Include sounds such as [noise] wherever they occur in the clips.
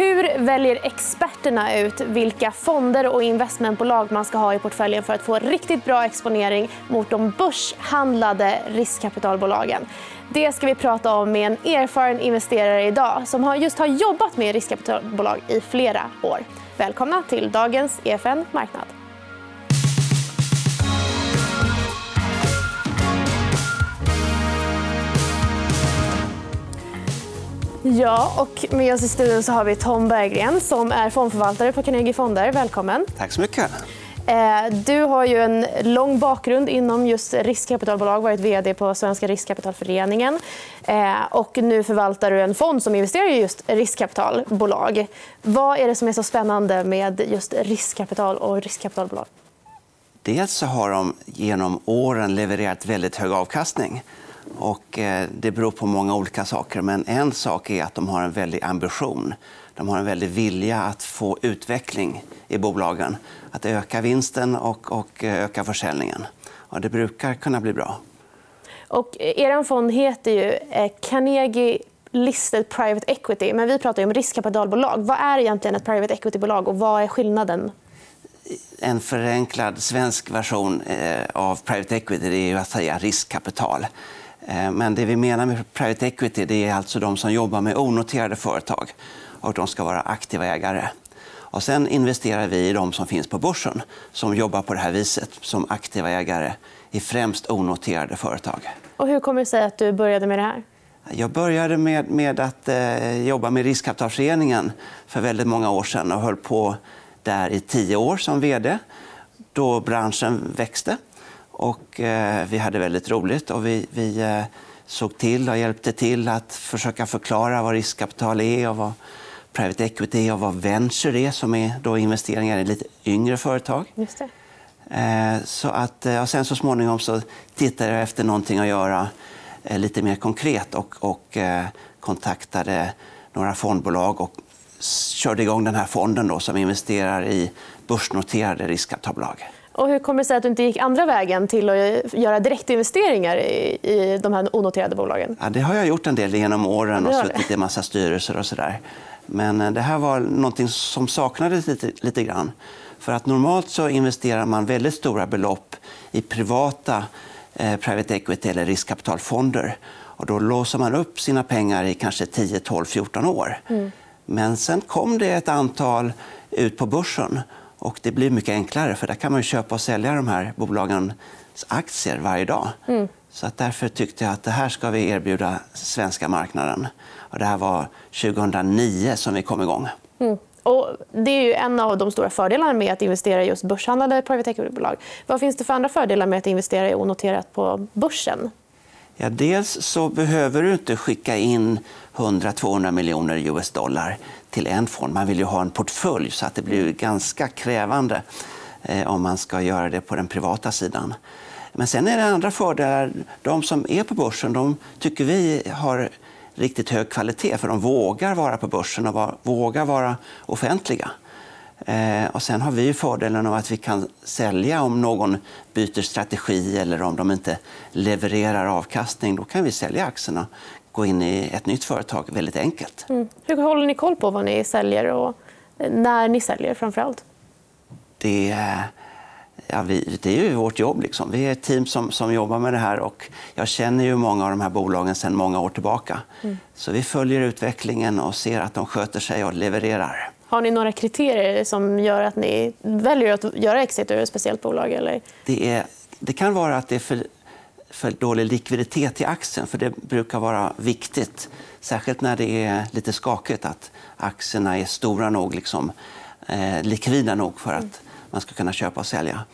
Hur väljer experterna ut vilka fonder och investmentbolag man ska ha i portföljen för att få riktigt bra exponering mot de börshandlade riskkapitalbolagen? Det ska vi prata om med en erfaren investerare idag som just har jobbat med riskkapitalbolag i flera år. Välkomna till dagens EFN Marknad. Ja, och med oss i studion så har vi Tom Berggren som är fondförvaltare på Carnegie Fonder. Välkommen. Tack så mycket. Eh, du har ju en lång bakgrund inom just riskkapitalbolag. varit vd på Svenska riskkapitalföreningen. Eh, och nu förvaltar du en fond som investerar i just riskkapitalbolag. Vad är det som är så spännande med just riskkapital och riskkapitalbolag? Dels så har de genom åren levererat väldigt hög avkastning. Och eh, det beror på många olika saker. Men en sak är att de har en väldig ambition. De har en väldig vilja att få utveckling i bolagen. Att öka vinsten och, och eh, öka försäljningen. Och det brukar kunna bli bra. Och er fond heter ju eh, Carnegie Listed Private Equity. Men vi pratar om riskkapitalbolag. Vad är egentligen ett private equity-bolag och vad är skillnaden? En förenklad svensk version av private equity är att säga riskkapital. Eh, men det vi menar med private equity det är alltså de som jobbar med onoterade företag. och De ska vara aktiva ägare. Och sen investerar vi i de som finns på börsen som jobbar på det här viset som aktiva ägare i främst onoterade företag. Och hur kommer det sig att du började med det här? Jag började med, med att eh, jobba med Riskkapitalföreningen för väldigt många år sedan och höll på där i tio år som vd då branschen växte. Och, eh, vi hade väldigt roligt och vi, vi eh, såg till och hjälpte till att försöka förklara vad riskkapital är och vad private equity och vad venture är som är då investeringar i lite yngre företag. Just det. Eh, så att, och sen så småningom så tittade jag efter någonting att göra eh, lite mer konkret och, och eh, kontaktade några fondbolag och körde igång den här fonden då, som investerar i börsnoterade riskkapitalbolag. Och hur kommer det sig att du inte gick andra vägen till att göra direktinvesteringar i de här onoterade bolagen? Ja, det har jag gjort en del genom åren och suttit i en massa styrelser och sådär. Men eh, det här var något som saknades lite, lite grann. För att normalt så investerar man väldigt stora belopp i privata eh, private equity eller riskkapitalfonder. Och då låser man upp sina pengar i kanske 10, 12, 14 år. Mm. Men sen kom det ett antal ut på börsen och det blir mycket enklare, för där kan man köpa och sälja de här bolagens aktier varje dag. Mm. Så att därför tyckte jag att det här ska vi erbjuda svenska marknaden. Och det här var 2009 som vi kom igång. Mm. Och det är ju en av de stora fördelarna med att investera i just börshandlade private equity-bolag. Vad finns det för andra fördelar med att investera i onoterat på börsen? Ja, dels så behöver du inte skicka in 100-200 miljoner US dollar till en fond. Man vill ju ha en portfölj, så att det blir ganska krävande eh, om man ska göra det på den privata sidan. Men sen är det andra fördelar. De som är på börsen de tycker vi har riktigt hög kvalitet för de vågar vara på börsen och vågar vara offentliga. Eh, och sen har vi fördelen av att vi kan sälja om någon byter strategi eller om de inte levererar avkastning. Då kan vi sälja aktierna gå in i ett nytt företag väldigt enkelt. Mm. Hur håller ni koll på vad ni säljer och när ni säljer framför allt? Det, ja, vi, det är ju vårt jobb. Liksom. Vi är ett team som, som jobbar med det här. och Jag känner ju många av de här bolagen sedan många år tillbaka. Mm. Så vi följer utvecklingen och ser att de sköter sig och levererar. Har ni några kriterier som gör att ni väljer att göra exit ur ett speciellt bolag? Eller? Det, är, det kan vara att det är för för dålig likviditet i aktien. För Det brukar vara viktigt, särskilt när det är lite skakigt att aktierna är stora nog, liksom, eh, likvida nog för att man ska kunna köpa och sälja.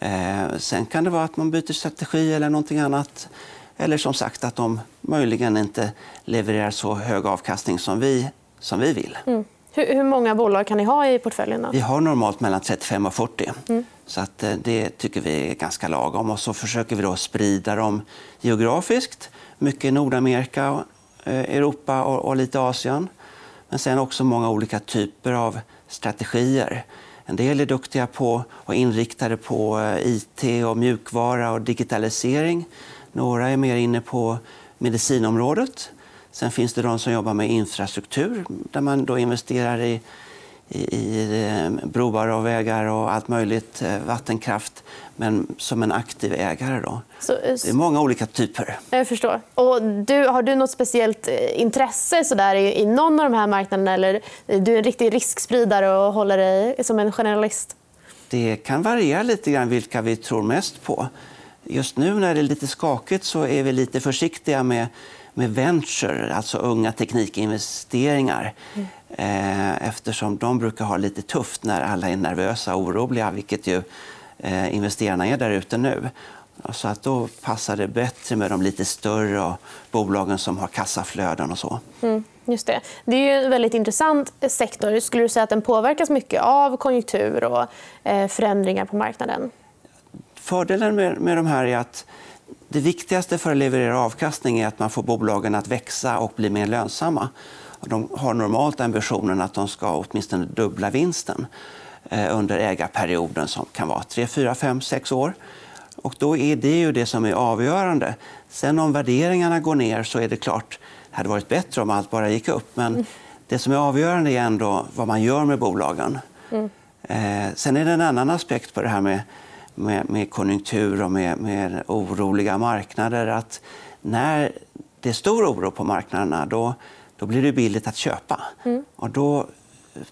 Eh, sen kan det vara att man byter strategi eller någonting annat. Eller som sagt att de möjligen inte levererar så hög avkastning som vi, som vi vill. Mm. Hur, många bolag kan ni ha i portföljen? Då? Vi har normalt mellan 35 och 40. Mm. Så att eh, det tycker vi är ganska lagom. Och så försöker vi då sprida dem geografiskt. Mycket i Nordamerika, eh, Europa och lite Asien. Men sen också många olika typer av strategier. En del är duktiga på och inriktade på eh, IT, och mjukvara och digitalisering. Några är mer inne på medicinområdet. Sen finns det de som jobbar med infrastruktur där man då investerar i, i, i eh, broar och vägar och allt möjligt, eh, vattenkraft, men som en aktiv ägare. Då. Så, det är många olika typer. Jag förstår. Och du, har du nåt speciellt intresse så där, i, i någon av de här marknaderna eller är du en riktig riskspridare och håller dig som en generalist? Det kan variera lite grann vilka vi tror mest på. Just nu när det är lite skakigt så är vi lite försiktiga med, med venture, alltså unga teknikinvesteringar. Mm. Eh, eftersom de brukar ha lite tufft när alla är nervösa och oroliga, vilket ju eh, investerarna är där ute nu. Så att då passar det bättre med de lite större bolagen som har kassaflöden och så. Mm, just det. det är en väldigt intressant sektor. Skulle du säga att den påverkas mycket av konjunktur och eh, förändringar på marknaden? Fördelen med, med de här är att det viktigaste för att leverera avkastning är att man får bolagen att växa och bli mer lönsamma. De har normalt ambitionen att de ska åtminstone dubbla vinsten eh, under ägarperioden som kan vara 3, 4, 5, 6 år. Och då är det ju det som är avgörande. Sen om värderingarna går ner så är det klart det hade varit bättre om allt bara gick upp. Men mm. det som är avgörande är ändå vad man gör med bolagen. Mm. Eh, sen är det en annan aspekt på det här med med, med konjunktur och med, med oroliga marknader att när det är stor oro på marknaderna då, då blir det billigt att köpa. Mm. Och då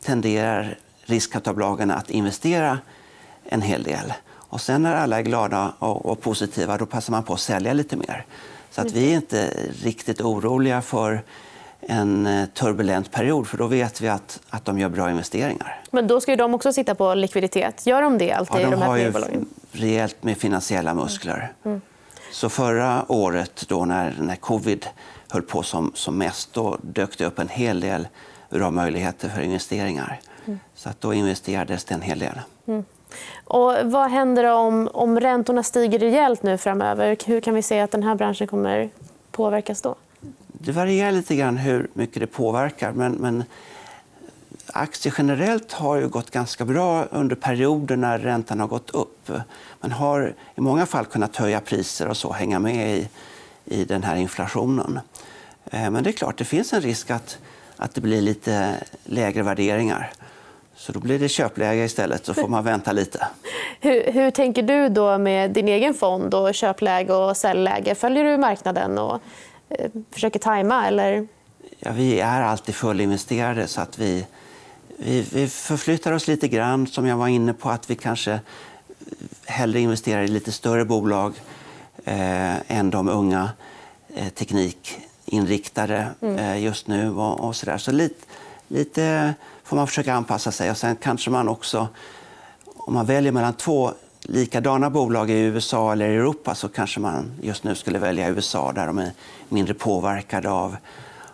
tenderar riskkapitalbolagen att investera en hel del. Och sen när alla är glada och, och positiva då passar man på att sälja lite mer. Så att vi är inte riktigt oroliga för en eh, turbulent period för då vet vi att, att de gör bra investeringar. Men då ska de också sitta på likviditet. Gör de det alltid? Ja, de, de har ju rejält med finansiella muskler. Mm. Mm. Så förra året då när, när covid höll på som, som mest då dök det upp en hel del bra möjligheter för investeringar. Mm. Så att då investerades det en hel del. Mm. Och vad händer om, om räntorna stiger rejält nu framöver? Hur kan vi se att den här branschen kommer påverkas då? Det varierar lite grann hur mycket det påverkar. Men, men aktier generellt har ju gått ganska bra under perioder när räntan har gått upp. Man har i många fall kunnat höja priser och så, hänga med i, i den här inflationen. Eh, men det är klart, det finns en risk att, att det blir lite lägre värderingar. Så då blir det köpläge istället, så får man vänta lite. [laughs] Hur, hur tänker du då med din egen fond, och köpläge och säljläge? Följer du marknaden och försöker tajma? Eller? Ja, vi är alltid fullinvesterade. Så att vi, vi, vi förflyttar oss lite grann. Som jag var inne på, att vi kanske hellre investerar i lite större bolag eh, än de unga eh, teknikinriktade mm. eh, just nu. Och, och så där. så lite, lite får man försöka anpassa sig. Och sen kanske man också, om man väljer mellan två likadana bolag i USA eller Europa så kanske man just nu skulle välja USA där de är mindre påverkade av,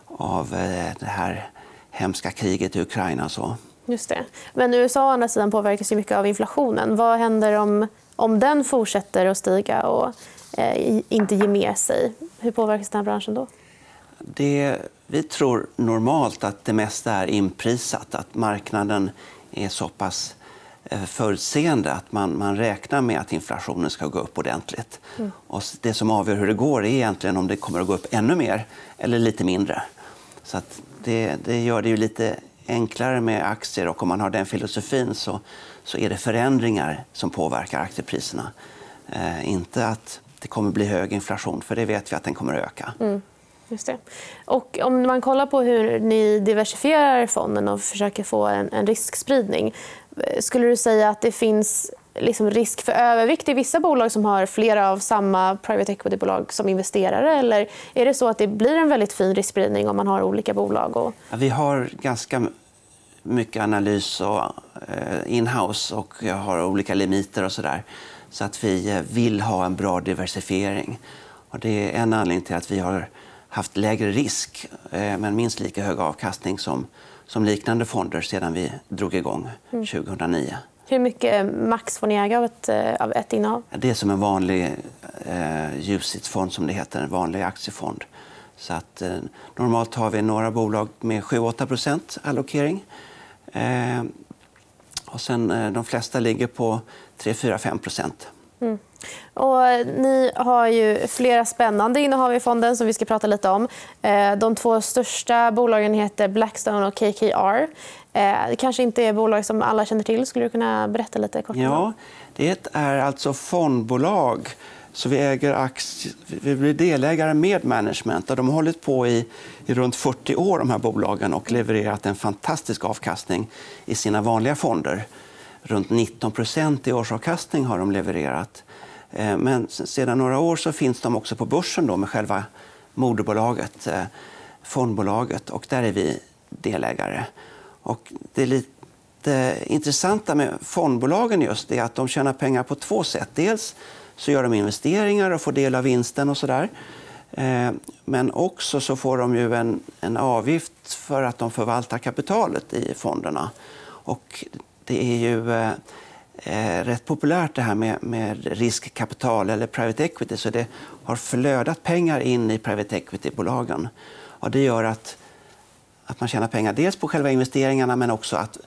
av eh, det här hemska kriget i Ukraina. Så. Just det. Men USA å andra sidan påverkas ju mycket av inflationen. Vad händer om, om den fortsätter att stiga och eh, inte ger med sig? Hur påverkas den här branschen då? Det, vi tror normalt att det mesta är inprisat. Att marknaden är så pass förutseende att man, man räknar med att inflationen ska gå upp ordentligt. Mm. Och det som avgör hur det går är egentligen om det kommer att gå upp ännu mer eller lite mindre. Så det, det gör det ju lite enklare med aktier och om man har den filosofin så, så är det förändringar som påverkar aktiepriserna. Eh, inte att det kommer bli hög inflation, för det vet vi att den kommer att öka. Mm. Just det. Och om man kollar på hur ni diversifierar fonden och försöker få en, en riskspridning. Skulle du säga att det finns liksom risk för övervikt i vissa bolag som har flera av samma private equity-bolag som investerare? Eller är det så att det blir en väldigt fin riskspridning om man har olika bolag? Och... Vi har ganska mycket analys och eh, in-house och har olika limiter och så där. Så att vi eh, vill ha en bra diversifiering. Och det är en anledning till att vi har haft lägre risk eh, men minst lika hög avkastning som, som liknande fonder sedan vi drog igång 2009. Mm. Hur mycket max får ni äga av ett, eh, av ett innehav? Det är som en vanlig eh, UCITS-fond, som det heter, en vanlig aktiefond. Så att, eh, normalt har vi några bolag med 7-8% allokering. Eh, och sen, eh, de flesta ligger på 3-4-5 Mm. Och ni har ju flera spännande innehav i fonden som vi ska prata lite om. Eh, de två största bolagen heter Blackstone och KKR. Eh, det kanske inte är bolag som alla känner till. Skulle du kunna berätta lite kort? Ja, det är alltså fondbolag så vi, äger aktier, vi blir delägare med management. Och de har hållit på i, i runt 40 år, de här bolagen och levererat en fantastisk avkastning i sina vanliga fonder. Runt 19% i årsavkastning har de levererat. Eh, men sedan några år så finns de också på börsen då med själva moderbolaget, eh, fondbolaget. Och där är vi delägare. Och det lite intressanta med fondbolagen just är att de tjänar pengar på två sätt. Dels så gör de investeringar och får del av vinsten och så där. Eh, men också så får de ju en, en avgift för att de förvaltar kapitalet i fonderna. Och det är ju eh, rätt populärt det här med, med riskkapital eller private equity. Så det har flödat pengar in i private equity-bolagen. Och det gör att, att man tjänar pengar dels på själva investeringarna men också att,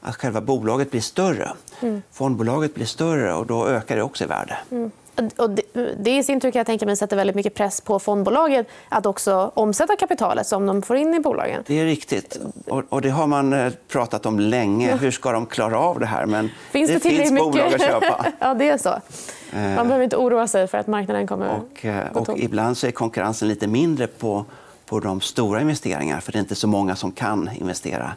att själva bolaget blir större. Mm. Fondbolaget blir större och då ökar det också i värde. Mm. Och det i sin tur kan jag tänka mig sätter väldigt mycket press på fondbolagen att också omsätta kapitalet som de får in i bolagen. Det är riktigt. Och det har man eh, pratat om länge. Hur ska de klara av det här? Men finns det, det finns mycket? bolag att köpa. [laughs] ja, det är så. Man eh. behöver inte oroa sig för att marknaden kommer och, eh, och Ibland så är konkurrensen lite mindre på, på de stora investeringarna för det är inte så många som kan investera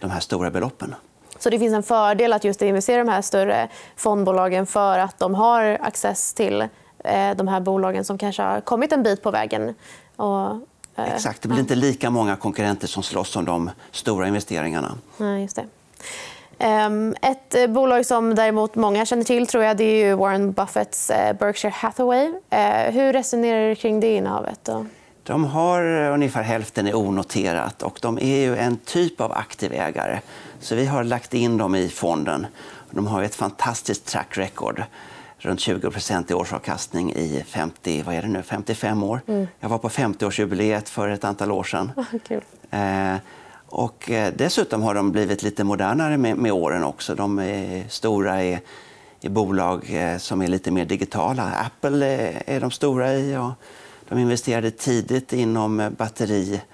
de här stora beloppen. Så det finns en fördel att just investera i de här större fondbolagen för att de har access till de här bolagen som kanske har kommit en bit på vägen. Och, eh, Exakt. Det blir inte lika många konkurrenter som slåss om de stora investeringarna. Nej, just det. Ehm, ett bolag som däremot många känner till tror jag, det är Warren Buffetts eh, Berkshire Hathaway. Hur resonerar du kring det innehavet? De har ungefär hälften är onoterat och de är ju en typ av aktiv ägare. Så vi har lagt in dem i fonden. De har ett fantastiskt track record. Runt 20 i årsavkastning i 50, vad är det nu, 55 år. Mm. Jag var på 50-årsjubileet för ett antal år sedan. Cool. Eh, och eh, dessutom har de blivit lite modernare med, med åren också. De är stora i, i bolag eh, som är lite mer digitala. Apple är, är de stora i. Och de investerade tidigt inom batteri Eh,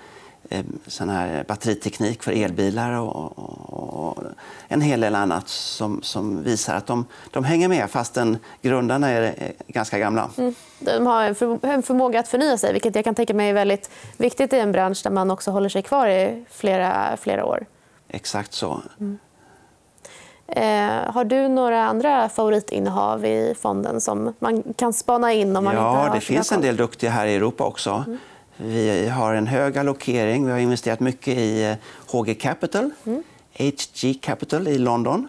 sån här batteriteknik för elbilar och, och, och, en hel del annat som, som visar att de, de hänger med fastän grundarna är ganska gamla. Mm. De har en, för, en förmåga att förnya sig vilket jag kan tänka mig är väldigt viktigt i en bransch där man också håller sig kvar i flera, flera år. Exakt så. Mm. Eh, har du några andra favoritinnehav i fonden som man kan spana in? om man ja, inte har det finns en del duktiga här i Europa också. Mm. Vi har en hög allokering. Vi har investerat mycket i HG eh, Capital, mm. HG Capital i London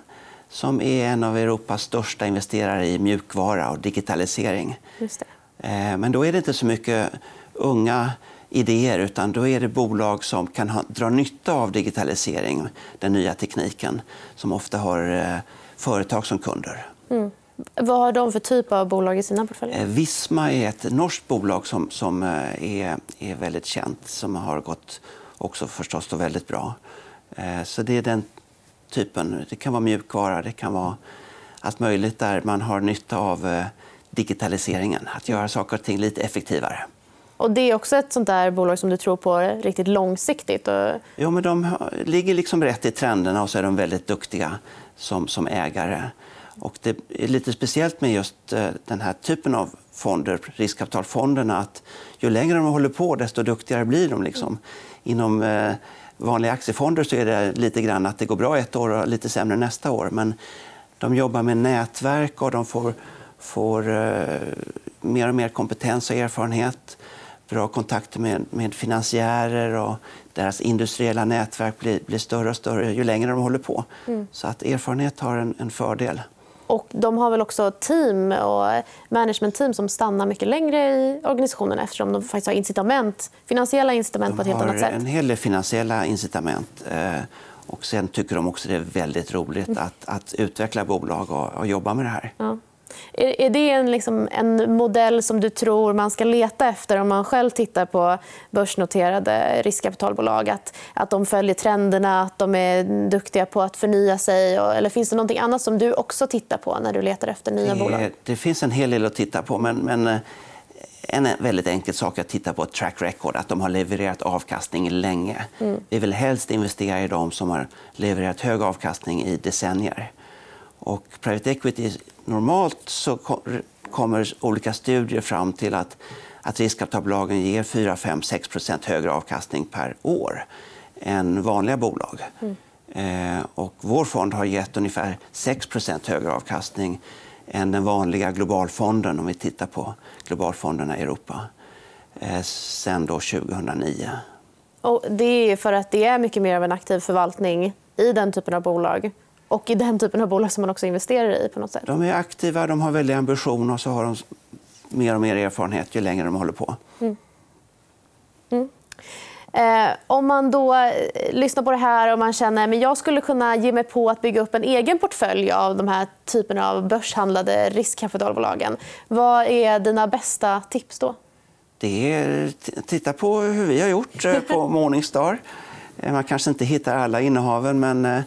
som är en av Europas största investerare i mjukvara och digitalisering. Eh, men då är det inte så mycket unga idéer utan då är det bolag som kan ha, dra nytta av digitalisering, den nya tekniken, som ofta har eh, företag som kunder. Mm. Vad har de för typ av bolag i sina portföljer? Eh, Visma är ett norskt bolag som, som eh, är, är väldigt känt som har gått också förstås då väldigt bra. Eh, så det är den typen. Det kan vara mjukvara, det kan vara allt möjligt där man har nytta av digitaliseringen. Att göra saker och ting lite effektivare. Och det är också ett sånt där bolag som du tror på riktigt långsiktigt? Och... Ja, men de ligger liksom rätt i trenderna och så är de väldigt duktiga som, som ägare. Och det är lite speciellt med just eh, den här typen av fonder, riskkapitalfonderna, att ju längre de håller på desto duktigare blir de. Liksom. Inom eh, vanliga aktiefonder så är det lite grann att det går bra ett år och lite sämre nästa år. Men de jobbar med nätverk och de får, får uh, mer och mer kompetens och erfarenhet. Bra kontakter med, med finansiärer och deras industriella nätverk blir, blir större och större ju längre de håller på. Mm. Så att erfarenhet har en, en fördel. Och de har väl också team och managementteam som stannar mycket längre i organisationen eftersom de faktiskt har incitament, finansiella incitament på ett helt annat sätt. De har en hel del finansiella incitament. Eh, och sen tycker de också det är väldigt roligt mm. att, att utveckla bolag och, och, jobba med det här. Ja. Är, är det en, liksom, en modell som du tror man ska leta efter om man själv tittar på börsnoterade riskkapitalbolag? Att, att de följer trenderna, att de är duktiga på att förnya sig? Eller finns det något annat som du också tittar på när du letar efter nya bolag? Det finns en hel del att titta på. Men, men eh, en väldigt enkel sak att titta på ett track record, att de har levererat avkastning länge. Mm. Vi vill helst investera i de som har levererat hög avkastning i decennier. Och private equity, normalt så kommer olika studier fram till att, att riskkapitalbolagen ger 4, 5, 6% högre avkastning per år än vanliga bolag. Mm. Eh, och vår fond har gett ungefär 6% högre avkastning än den vanliga globalfonden om vi tittar på globalfonderna i Europa eh, sen då 2009. Och det är för att det är mycket mer av en aktiv förvaltning i den typen av bolag och i den typen av bolag som man också investerar i. på något sätt. De är aktiva, de har väldiga ambitioner och så har de mer och mer erfarenhet ju längre de håller på. Mm. Mm. Eh, om man då eh, lyssnar på det här och man känner att jag skulle kunna ge mig på att bygga upp en egen portfölj av de här typerna av börshandlade riskkapitalbolagen. Vad är dina bästa tips då? Det är titta på hur vi har gjort eh, på [laughs] Morningstar. Eh, man kanske inte hittar alla innehaven, men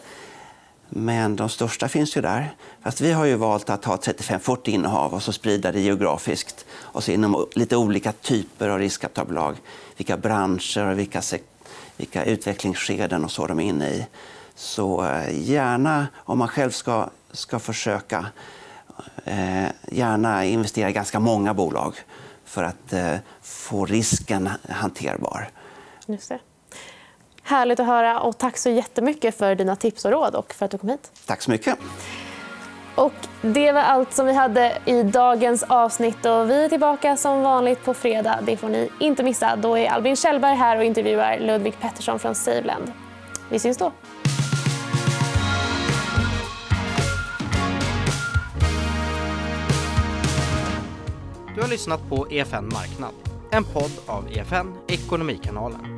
men de största finns ju där. Fast vi har ju valt att ha 35-40 innehav och så sprida det geografiskt. Och så inom lite olika typer av riskkapitalbolag. Vilka branscher och vilka, vilka utvecklingsskeden och så de är inne i. Så eh, gärna, om man själv ska, ska försöka, eh, gärna investera i ganska många bolag för att eh, få risken hanterbar. Just det. Härligt att höra. och Tack så jättemycket för dina tips och råd och för att du kom hit. Tack så mycket. Och det var allt som vi hade i dagens avsnitt. Och vi är tillbaka som vanligt på fredag. Det får ni inte missa. Då är Albin Kjellberg här och intervjuar Ludvig Pettersson från Saveland. Vi syns då. Du har lyssnat på EFN Marknad, en podd av EFN Ekonomikanalen.